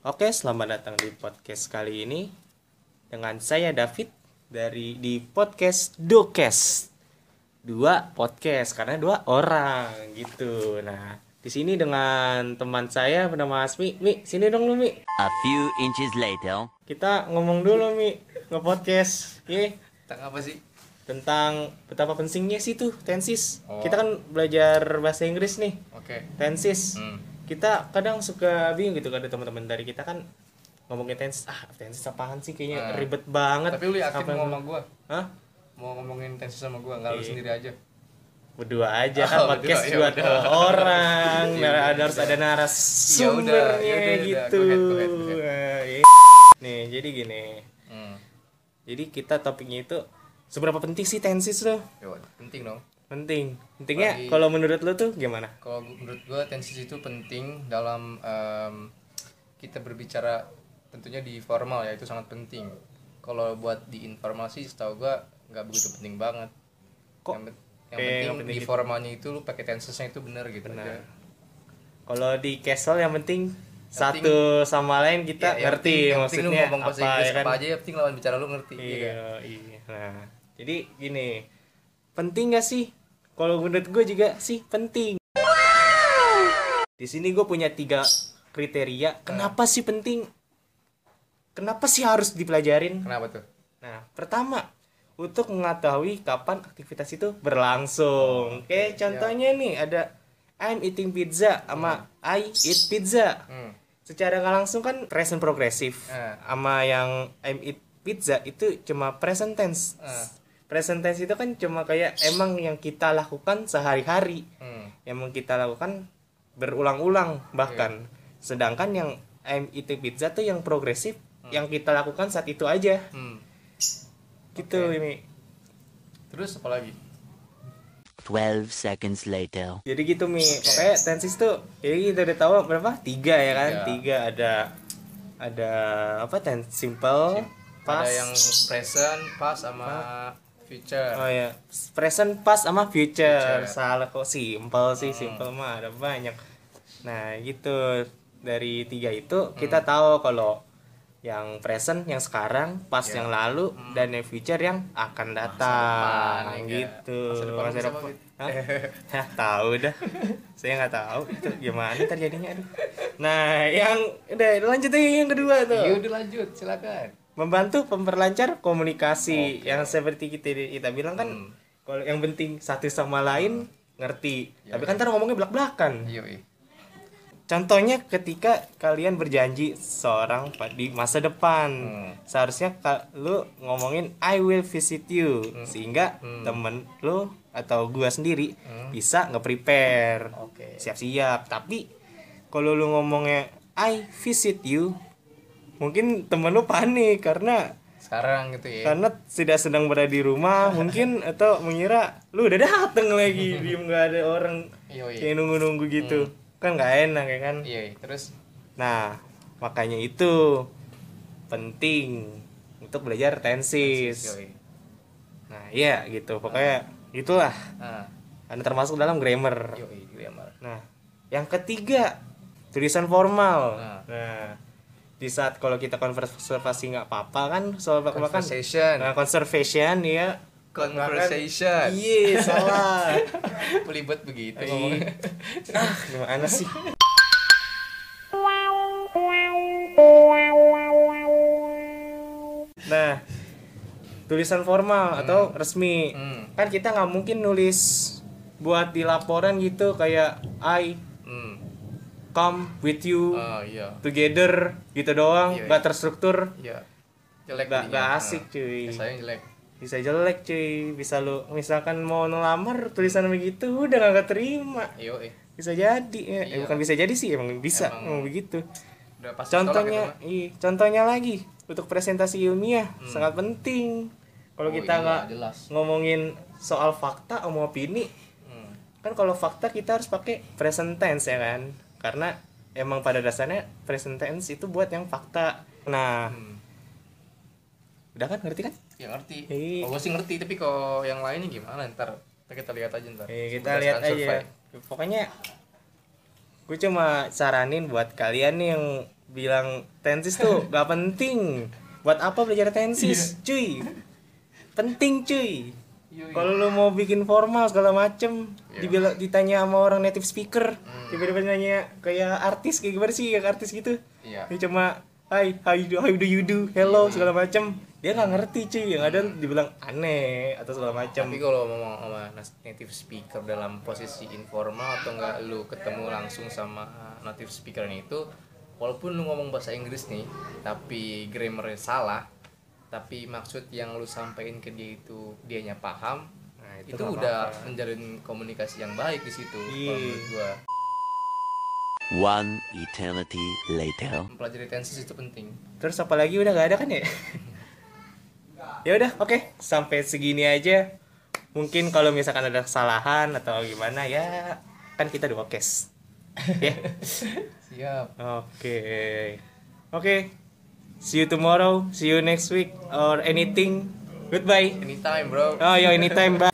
Oke, selamat datang di podcast kali ini dengan saya David dari di podcast Dokes. Dua podcast karena dua orang gitu. Nah, di sini dengan teman saya bernama Asmi. Mi, sini dong lu, Mi. A few inches later. Kita ngomong dulu, Mi, nge-podcast. Ye, Tentang apa sih? tentang betapa pentingnya sih tuh tensis. Oh. Kita kan belajar bahasa Inggris nih, Oke. tensis. Hmm. Kita kadang suka bingung gitu kan ada teman-teman dari kita kan ngomongin tensis ah tensis apaan sih kayaknya Ah. ribet banget Tapi lu yakin Apa- mau sama gua? Hah? Mau ngomongin tensi sama gua, enggak lu Iya. sendiri aja. berdua aja kan Oh, podcast berdua, ya buat udah. orang Ya Nah, udah, ada harus udah. ada Ya udah, narasumbernya ya udah, gitu Go ahead, go ahead, go Nah, iya. nih jadi gini Hmm. jadi kita topiknya itu seberapa penting sih tensis lo penting dong. Penting pentingnya kalau menurut lo tuh gimana Kalau menurut gua tensi itu penting dalam em, kita berbicara tentunya di formal ya itu sangat penting. Kalau buat di informasi setahu gua nggak begitu penting banget. Kok yang, yang kayak penting penting di gitu? formalnya itu lu pakai tensesnya itu bener gitu Benar. aja. kalau di castle yang penting satu sama lain kita Ya, yang ngerti penting- yang penting lu maksudnya ngomong bahasa Inggris ya kan apa aja yang penting lawan bicara lu ngerti iya? Iya, iya. Nah, jadi gini, penting gak sih? Kalau menurut gue juga sih penting. Di sini gue punya tiga kriteria. Kenapa sih penting? Kenapa sih harus dipelajarin? Kenapa tuh? Nah, pertama untuk mengetahui kapan aktivitas itu berlangsung. Oke, contohnya nih ada I'm eating pizza sama I eat pizza Hmm. secara nggak langsung kan present progresif Eh. sama yang I'm eat pizza itu cuma present tense Eh. Present tense itu kan cuma kayak emang yang kita lakukan sehari-hari. Hmm. yang emang kita lakukan berulang-ulang bahkan. Sedangkan yang I'm eating pizza tuh yang progresif yang kita lakukan saat itu aja. Hmm. gitu Oke. ini. Terus apa lagi? 12 seconds later. jadi gitu mi. Pokoknya tenses tuh jadi kita udah tahu berapa? Tiga ya kan? Tiga. tiga ada ada apa? Tense simple pas. Ada yang present, past sama future. Oh ya, present past sama future. Future. Salah kok simple sih, Hmm. simple mah ada banyak. Nah, gitu. Dari tiga Hmm. itu kita tahu kalau yang present yang sekarang, past Ya. yang lalu dan yang future yang akan datang depan, ya. gitu. Masa depan Masa depan. Fit? Hah? Tahu dah. Saya nggak tahu itu gimana terjadinya aduh. Nah, yang udah lanjut yang kedua tuh Iya udah lanjut, silakan. Membantu memperlancar komunikasi Oke. yang seperti kita kita bilang kan Hmm. kalau yang penting satu sama lain ngerti Ya, tapi ya. kan ntar ngomongnya belak belakan Iya, iya. contohnya ketika kalian berjanji seorang di masa depan Hmm. seharusnya lu ngomongin I will visit you sehingga Hmm. temen lu atau gua sendiri Hmm. bisa nge-prepare Oke. siap-siap tapi kalau lu ngomongnya I visit you mungkin temen lu panik karena Sekarang gitu ya. karena tidak sedang berada di rumah mungkin atau mengira lu udah dateng lagi diem nggak ada orang Iya, iya. kayak nunggu-nunggu gitu kan nggak enak ya kan Iya, terus nah makanya itu penting untuk belajar tensis Iya, iya. nah iya gitu pokoknya itulah Nah, karena termasuk dalam grammar iya, iya, grammar. Nah, yang ketiga tulisan formal. Nah. Nah, di saat kalau kita konservasi nggak apa-apa kan soal kan Conversation. nah, conservation ya Conversation. iya salah Pelibet begitu Iya. ngomongnya. ah gimana sih nah tulisan formal atau resmi Hmm. kan kita nggak mungkin nulis buat di laporan gitu kayak I Hmm. Come with you Oh, iya. together gitu doang Iya, nggak iya. terstruktur Iya. Jelek jadinya. nggak asik Nah, cuy Biasanya jelek. bisa jelek cuy bisa lu misalkan mau ngelamar tulisan begitu udah nggak keterima Iya, iya. bisa jadi ya. Eh, bukan bisa jadi sih emang bisa Emang- emang begitu Udah pasti contohnya ditolak iya contohnya lagi untuk presentasi ilmiah sangat penting kalau Hmm. Oh, kita nggak ngomongin soal fakta sama opini. Hmm. kan kalau fakta kita harus pakai present tense ya kan karena emang pada dasarnya present tense itu buat yang fakta nah Hmm. udah kan ngerti kan Ya ngerti. Iya. Oh, gue sih ngerti, tapi kalau yang lainnya gimana ntar? Kita lihat aja ntar. Eh, kita Berdasarkan lihat aja survei. pokoknya gue cuma saranin buat kalian nih yang bilang tensis tuh gak penting buat apa belajar tensis cuy penting cuy. Kalau lu mau bikin formal segala macem Iya. dibilang ditanya sama orang native speaker tiba-tiba nanya kayak artis kayak gimana sih kayak artis gitu. Iya. ini cuma Hai, how you do, how do you do, hello segala macem. Dia nggak ngerti cuy. Yang ada dibilang aneh atau segala macem. Tapi kalau ngomong sama native speaker dalam posisi informal atau enggak lu ketemu langsung sama native speaker itu walaupun lu ngomong bahasa Inggris nih tapi grammarnya salah tapi maksud yang lu sampaikan ke dia itu dianya paham Nah, itu, nggak udah apa-apa. menjalin komunikasi yang baik di situ kalau Iya. menurut gua One eternity later. mempelajari tenses itu penting Terus apa lagi udah gak ada kan ya? ya udah, oke. Sampai segini aja. Mungkin kalau misalkan ada kesalahan atau gimana ya kan kita dua case. ya. siap Oke. Oke. See you tomorrow, see you next week or anything. Goodbye. anytime bro Oh, yo anytime, bye.